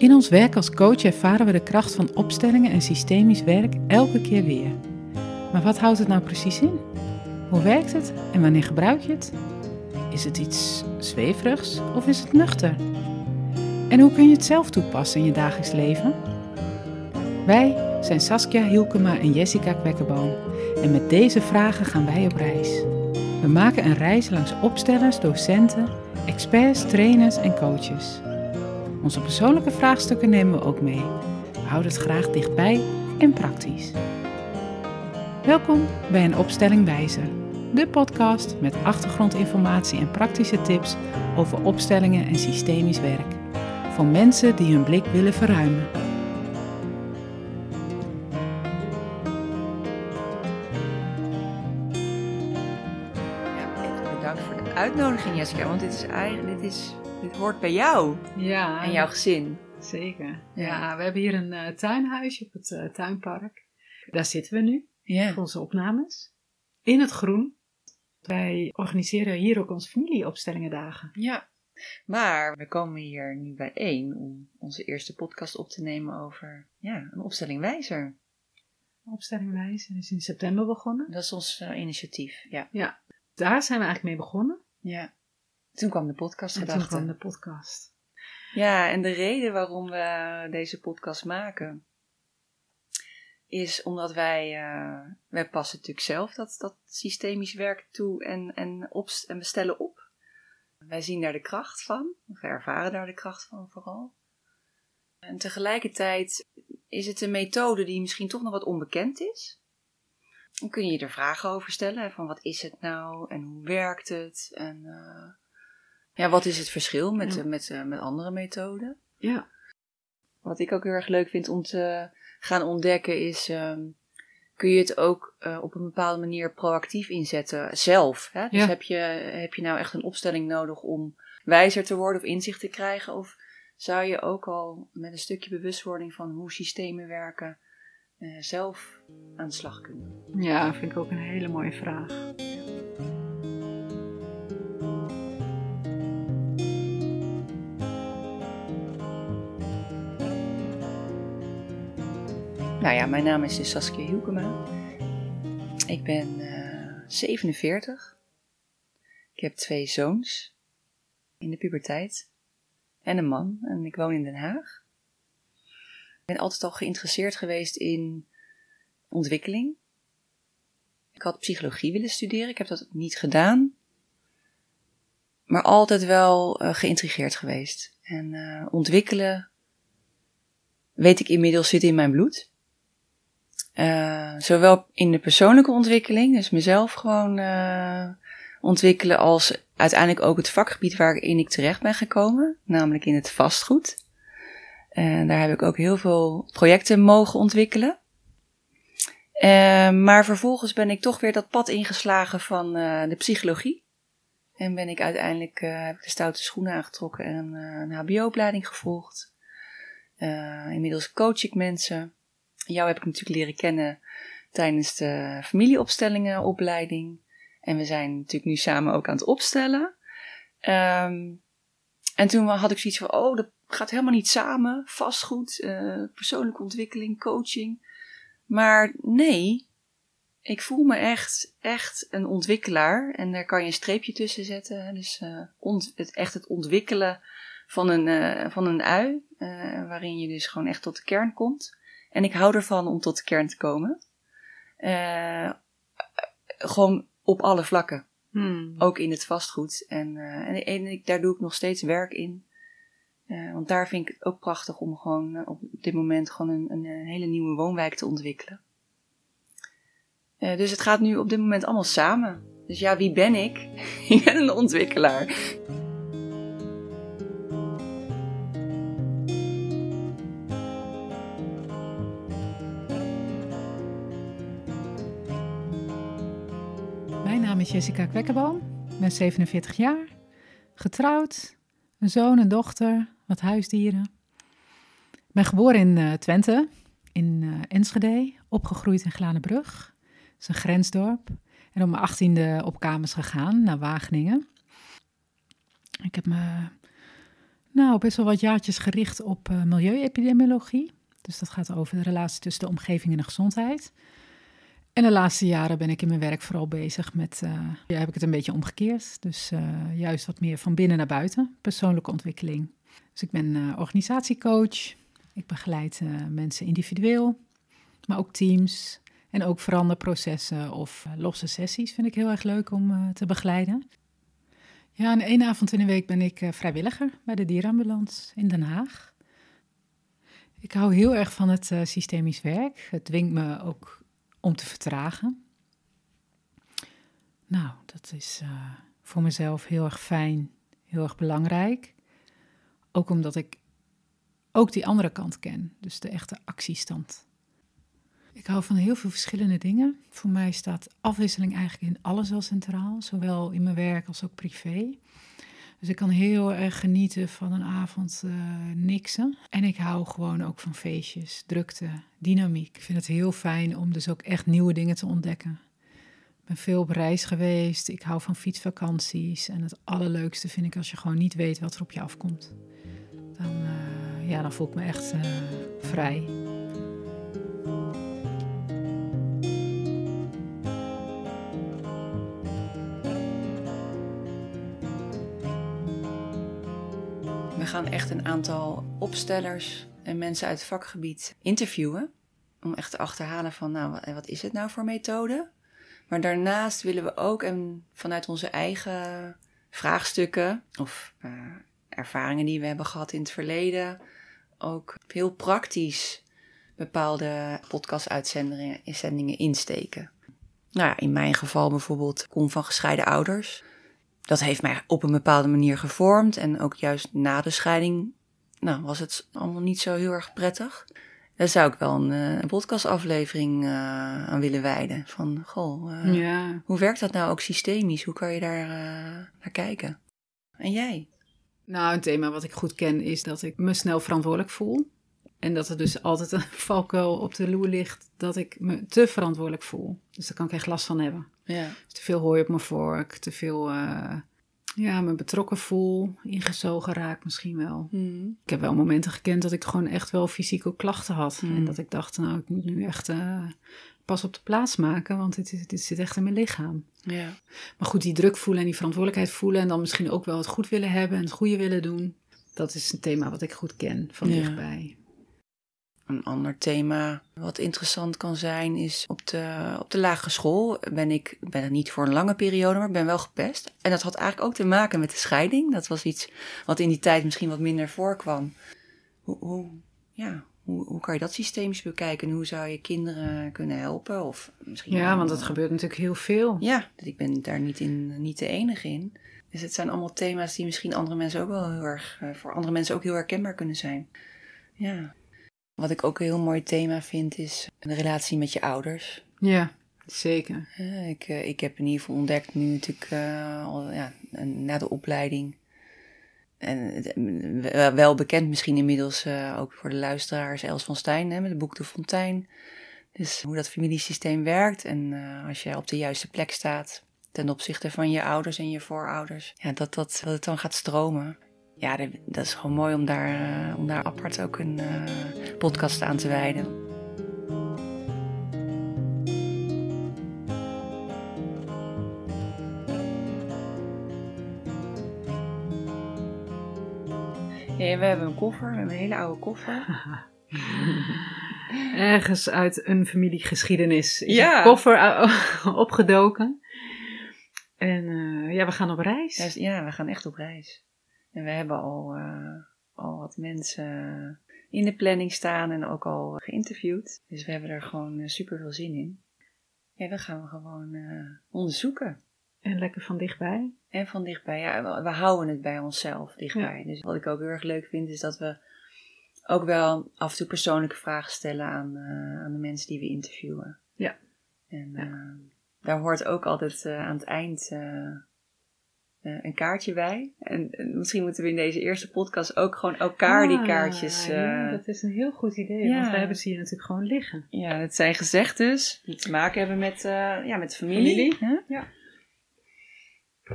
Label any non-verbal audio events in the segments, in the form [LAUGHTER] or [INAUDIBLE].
In ons werk als coach ervaren we de kracht van opstellingen en systemisch werk elke keer weer. Maar wat houdt het nou precies in? Hoe werkt het en wanneer gebruik je het? Is het iets zweverigs of is het nuchter? En hoe kun je het zelf toepassen in je dagelijks leven? Wij zijn Saskia Hielkema en Jessica Kwekkerboom en met deze vragen gaan wij op reis. We maken een reis langs opstellers, docenten, experts, trainers en coaches. Onze persoonlijke vraagstukken nemen we ook mee. We houden het graag dichtbij en praktisch. Welkom bij een opstelling wijzer, de podcast met achtergrondinformatie en praktische tips over opstellingen en systemisch werk. Voor mensen die hun blik willen verruimen. Ja, bedankt voor de uitnodiging, Jessica. Want dit is eigenlijk, dit, is, dit hoort bij jou Ja, en jouw gezin. Zeker. Ja. Ja, we hebben hier een eh, tuinhuisje op het eh, tuinpark. Daar zitten we nu Ja. voor onze opnames. In het groen. Wij organiseren hier ook onze familieopstellingendagen. ja. Maar we komen hier nu bijeen om onze eerste podcast op te nemen over ja, een opstelling wijzer. Opstelling wijzen is in september begonnen. Dat is ons eh, initiatief. Ja. Ja, daar zijn we eigenlijk mee begonnen. ja. Toen kwam de podcast En toen kwam de podcast. Ja, en de reden waarom we deze podcast maken is omdat wij, wij passen natuurlijk zelf dat, dat systemisch werk toe en, en, opst- en we stellen op. Wij zien daar de kracht van, of we ervaren daar de kracht van vooral. En tegelijkertijd is het een methode die misschien toch nog wat onbekend is. Dan kun je je er vragen over stellen, van wat is het nou en hoe werkt het en eh, ja, wat is het verschil met, Ja. eh, met, eh, met andere methoden. Ja, Wat ik ook heel erg leuk vind om te gaan ontdekken is, ehm, kun je het ook eh, op een bepaalde manier proactief inzetten zelf. Hè? Dus Ja. heb, je, heb je nou echt een opstelling nodig om wijzer te worden of inzicht te krijgen? Of zou je ook al met een stukje bewustwording van hoe systemen werken zelf aan de slag kunnen? ja, vind ik ook een hele mooie vraag. Nou ja, mijn naam is dus Saskia Hielkema. Ik ben eh 47. Ik heb twee zoons in de puberteit en een man en ik woon in Den Haag. Ik ben altijd al geïnteresseerd geweest in ontwikkeling. Ik had psychologie willen studeren, ik heb dat niet gedaan. Maar altijd wel eh, geïntrigeerd geweest. En eh, ontwikkelen, weet ik inmiddels, zit in mijn bloed. Eh, zowel in de persoonlijke ontwikkeling, dus mezelf gewoon eh, ontwikkelen, als uiteindelijk ook het vakgebied waarin ik terecht ben gekomen, namelijk in het vastgoed. En daar heb ik ook heel veel projecten mogen ontwikkelen. Eh, maar vervolgens ben ik toch weer dat pad ingeslagen van eh, de psychologie. En ben ik uiteindelijk eh, heb ik de stoute schoenen aangetrokken en eh, een HBO-opleiding gevolgd. Eh, inmiddels coach ik mensen. Jou heb ik natuurlijk leren kennen tijdens de familieopstellingenopleiding. En we zijn natuurlijk nu samen ook aan het opstellen. Ehm, en toen had ik zoiets van, oh, dat gaat helemaal niet samen. Vastgoed, eh, persoonlijke ontwikkeling, coaching. Maar nee, ik voel me echt, echt een ontwikkelaar. En daar kan je een streepje tussen zetten. Dus eh, ont- het, echt het ontwikkelen van een, eh, van een ui. waarin je dus gewoon echt tot de kern komt. En ik hou ervan om tot de kern te komen. Eh, gewoon op alle vlakken. Hmm. Ook in het vastgoed. En, eh, en, en ik, daar doe ik nog steeds werk in. Eh, want daar vind ik het ook prachtig om gewoon op dit moment gewoon een, een, hele nieuwe woonwijk te ontwikkelen. Dus het gaat nu op dit moment allemaal samen. Dus ja, wie ben ik? [LAUGHS] ik ben een ontwikkelaar. Is Jessica Kwekkerboom. Ik ben 47 jaar. Getrouwd. Een zoon, een dochter. Wat huisdieren. Ik ben geboren in eh, Twente. In eh, Enschede. Opgegroeid in Glanenbrug. Dat is een grensdorp. En op mijn achttiende op kamers gegaan naar Wageningen. Ik heb me Nou, best wel wat jaartjes gericht op uh, milieuepidemiologie. Dus dat gaat over de relatie tussen de omgeving en de gezondheid. En de laatste jaren ben ik in mijn werk vooral bezig met, uh, ja, heb ik het een beetje omgekeerd. Dus uh, juist wat meer van binnen naar buiten, persoonlijke ontwikkeling. Dus ik ben uh, organisatiecoach. Ik begeleid mensen individueel, maar ook teams. En ook veranderprocessen of losse sessies vind ik heel erg leuk om te begeleiden. Ja, en één avond in de week ben ik vrijwilliger bij de dierenambulance in Den Haag. Ik hou heel erg van het systemisch werk. Het dwingt me ook om te vertragen. Nou, dat is uh, voor mezelf heel erg fijn, heel erg belangrijk. Ook omdat ik ook die andere kant ken, dus de echte actiestand. Ik hou van heel veel verschillende dingen. Voor mij staat afwisseling eigenlijk in alles wel centraal, zowel in mijn werk als ook privé. Dus ik kan heel erg genieten van een avond uh, niksen. En ik hou gewoon ook van feestjes, drukte, dynamiek. Ik vind het heel fijn om dus ook echt nieuwe dingen te ontdekken. Ik ben veel op reis geweest. Ik hou van fietsvakanties. En het allerleukste vind ik als je gewoon niet weet wat er op je afkomt. Dan, uh, ja, dan voel ik me echt uh, vrij. Gaan echt een aantal opstellers en mensen uit het vakgebied interviewen. Om echt te achterhalen van, nou, wat is het nou voor methode? Maar daarnaast willen we ook, en vanuit onze eigen vraagstukken of uh, ervaringen die we hebben gehad in het verleden, ook heel praktisch bepaalde podcast-uitzendingen insteken. Nou ja, in mijn geval bijvoorbeeld kom van gescheiden ouders dat heeft mij op een bepaalde manier gevormd. En ook juist na de scheiding nou, was het allemaal niet zo heel erg prettig. Daar zou ik wel een, eh, een podcastaflevering uh, aan willen wijden. Van, goh, uh, ja. hoe werkt dat nou ook systemisch? Hoe kan je daar naar kijken? En jij? Nou, een thema wat ik goed ken is dat ik me snel verantwoordelijk voel. En dat er dus altijd een [LAUGHS] valkuil op de loer ligt dat ik me te verantwoordelijk voel. Dus daar kan ik echt last van hebben. Ja. Te veel hooi op mijn vork, te veel uh, ja, me betrokken voel, ingezogen raak misschien wel. Hmm. Ik heb wel momenten gekend dat ik gewoon echt wel fysieke klachten had. Hmm. En dat ik dacht, nou, ik moet nu echt uh, pas op de plaats maken, want dit, dit zit echt in mijn lichaam. Ja. Maar goed, die druk voelen en die verantwoordelijkheid voelen en dan misschien ook wel het goed willen hebben en het goede willen doen. Dat is een thema wat ik goed ken van dichtbij. Een ander thema wat interessant kan zijn is op de, op de lagere school ben ik, ben er niet voor een lange periode, maar ik ben wel gepest. En dat had eigenlijk ook te maken met de scheiding. Dat was iets wat in die tijd misschien wat minder voorkwam. Hoe, hoe ja, hoe, hoe kan je dat systemisch bekijken? En hoe zou je kinderen kunnen helpen? Of misschien ja, want dat gebeurt natuurlijk heel veel. Ja, ik ben daar niet, in, niet de enige in. Dus het zijn allemaal thema's die misschien andere mensen ook wel heel erg, eh, voor andere mensen ook heel herkenbaar kunnen zijn. Ja. Wat ik ook een heel mooi thema vind, is de relatie met je ouders. Ja, zeker. ik, eh, ik heb in ieder geval ontdekt nu natuurlijk uh, al, ja, na de opleiding. En wel bekend misschien inmiddels ook voor de luisteraars Els van Stijn hè, met het boek De Fontein. Dus hoe dat familiesysteem werkt en als je op de juiste plek staat ten opzichte van je ouders en je voorouders. Ja, dat, dat, dat het dan gaat stromen ja, dat is gewoon mooi om daar, uh, om daar apart ook een uh, podcast aan te wijden. Ja, we hebben een koffer, we hebben een hele oude koffer. [LAUGHS] Ergens uit een familiegeschiedenis is ja. een koffer opgedoken. En uh, ja, we gaan op reis. Ja, we gaan echt op reis. En we hebben al, uh, al wat mensen in de planning staan en ook al geïnterviewd. Dus we hebben er gewoon uh, super veel zin in. Ja, dan gaan we gewoon uh, onderzoeken. En lekker van dichtbij. En van dichtbij, ja. We, houden het bij onszelf dichtbij. Dus wat ik ook heel erg leuk vind, is dat we ook wel af en toe persoonlijke vragen stellen aan, aan de mensen die we interviewen. Ja. En ja. daar hoort ook altijd aan het eind een kaartje bij. En, misschien moeten we in deze eerste podcast ook gewoon elkaar die ah, kaartjes. Ja, dat is een heel goed idee, ja. want we hebben ze hier natuurlijk gewoon liggen. Ja, het zijn gezegdes die te maken hebben met, uh, ja, met familie. familie. Ja.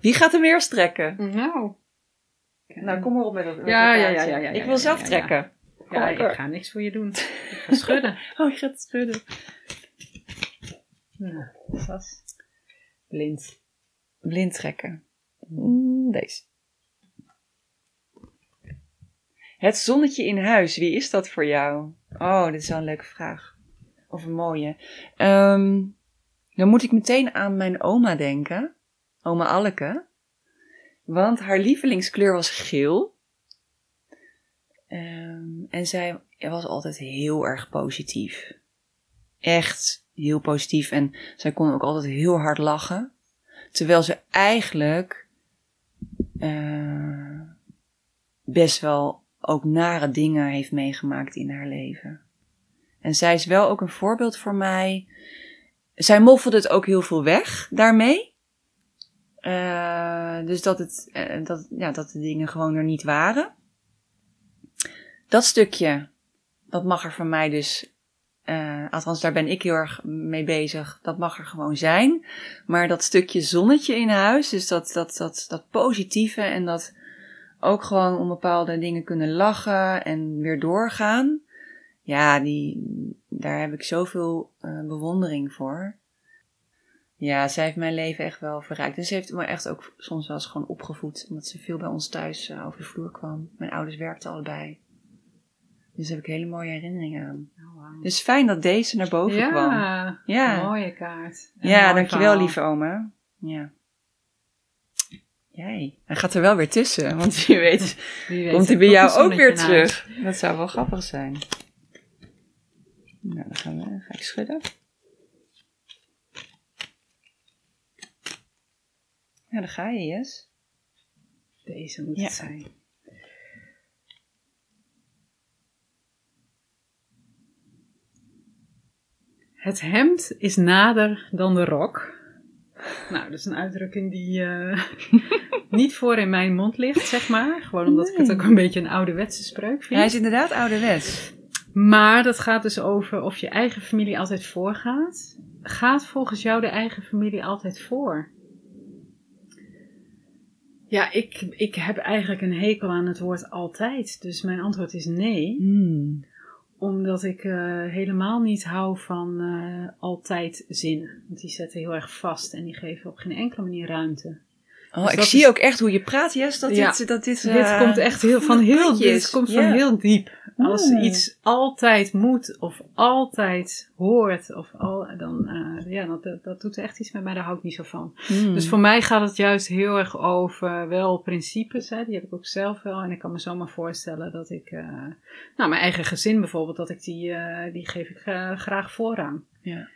Wie gaat er meer strekken? Nou. Nou, kom maar op met dat. Ja, ja, ja, ja, ja, Ik wil zelf trekken. Ja, ik ga niks voor je doen. [LAUGHS] Ik ga schudden. Oh, je gaat schudden. Nou, Sas. Blind. Blind trekken. Mm, Deze. Het zonnetje in huis, wie is dat voor jou? Oh, dit is wel een leuke vraag. Of een mooie. Ehm, dan moet ik meteen aan mijn oma denken. Oma Alleke. Want haar lievelingskleur was geel. Ehm, en zij was altijd heel erg positief. Echt heel positief. En zij kon ook altijd heel hard lachen. Terwijl ze eigenlijk eh, best wel ook nare dingen heeft meegemaakt in haar leven. En zij is wel ook een voorbeeld voor mij. Zij moffelde het ook heel veel weg daarmee. Eh, dus dat, het, eh, dat, ja, dat de dingen gewoon er niet waren. Dat stukje, dat mag er van mij dus eh, althans, daar ben ik heel erg mee bezig. Dat mag er gewoon zijn. Maar dat stukje zonnetje in huis, dus dat, dat, dat, dat positieve en dat ook gewoon om bepaalde dingen kunnen lachen en weer doorgaan. Ja, die, daar heb ik zoveel eh, bewondering voor. Ja, zij heeft mijn leven echt wel verrijkt. En ze heeft me echt ook soms wel eens gewoon opgevoed. Omdat ze veel bij ons thuis eh, over de vloer kwam. Mijn ouders werkten allebei. Dus daar heb ik hele mooie herinneringen aan. Dus fijn dat deze naar boven kwam. Ja, Ja. mooie kaart. En Ja, mooi dankjewel verhaal. lieve oma. Ja. Jij, hij gaat er wel weer tussen, [LAUGHS] want wie weet Wie weet komt hij bij jou ook weer terug. Dat zou wel grappig zijn. Nou, dan gaan we, ga ik schudden. Ja, daar ga je, Jes. Deze moet Ja. het zijn. Het hemd is nader dan de rok. Nou, dat is een uitdrukking die eh, [LAUGHS] niet voor in mijn mond ligt, zeg maar. Gewoon omdat ik het ook een beetje een ouderwetse spreuk Ja, vind. hij is inderdaad ouderwets. Maar dat gaat dus over of je eigen familie altijd voorgaat. Gaat volgens jou de eigen familie altijd voor? Ja, ik, ik heb eigenlijk een hekel aan het woord altijd. Dus mijn antwoord is nee. Hmm. Omdat ik eh, helemaal niet hou van eh, altijd zinnen. Want die zetten heel erg vast en die geven op geen enkele manier ruimte. Oh, Dus ik zie is- ook echt hoe je praat, Jes, dat Ja. dit, dat dit, dit eh, komt echt heel, van heel, dit komt van heel diep. Als Mm. iets altijd moet of altijd hoort, of al, dan, eh, ja, dat, dat, doet echt iets met mij, daar hou ik niet zo van. Hmm. Dus voor mij gaat het juist heel erg over wel principes, hè, die heb ik ook zelf wel. En ik kan me zomaar voorstellen dat ik, eh, nou mijn eigen gezin bijvoorbeeld, dat ik die, eh, die geef ik eh, graag voorrang. Ja.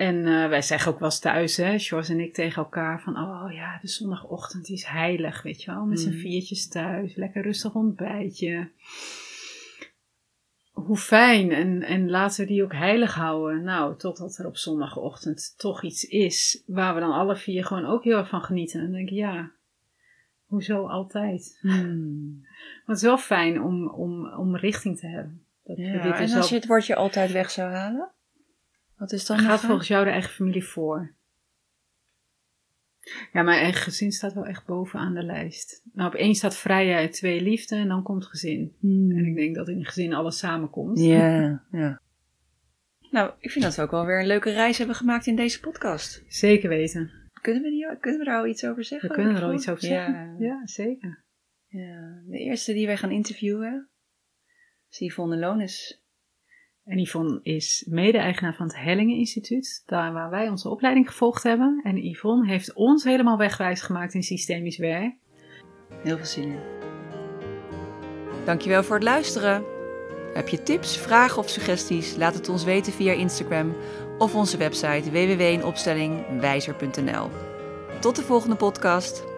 En eh, wij zeggen ook wel eens thuis, hè, Sjors en ik tegen elkaar van, oh ja, de zondagochtend is heilig, weet je wel, met z'n Mhm. viertjes thuis, lekker rustig ontbijtje. Hoe fijn, en, en laten we die ook heilig houden. Nou, totdat er op zondagochtend toch iets is waar we dan alle vier gewoon ook heel erg van genieten. En dan denk ik, ja, hoezo altijd? Hmm. [LAUGHS] Maar het is wel fijn om, om, om richting te hebben. Dat Ja, dit en als je het woordje altijd weg zou halen? Wat is dan Gaat volgens jou de eigen familie voor? Ja, mijn eigen gezin staat wel echt bovenaan de lijst. Nou, op één staat vrijheid, twee liefde en dan komt gezin. Hmm. En ik denk dat in gezin alles samenkomt. Ja, [LAUGHS] ja. Nou, ik vind dat we ook wel weer een leuke reis hebben gemaakt in deze podcast. Zeker weten. Kunnen we, die, kunnen we daar al iets over zeggen? We kunnen er al iets over zeggen. Ja. Ja, zeker. ja. De eerste die wij gaan interviewen is Yvonne Lones. En Yvonne is mede-eigenaar van het Hellingen Instituut, daar waar wij onze opleiding gevolgd hebben. En Yvonne heeft ons helemaal wegwijs gemaakt in systemisch werk. Heel veel zin in. Dankjewel voor het luisteren. Heb je tips, vragen of suggesties? Laat het ons weten via Instagram of onze website www.inopstellingwijzer.nl. Tot de volgende podcast.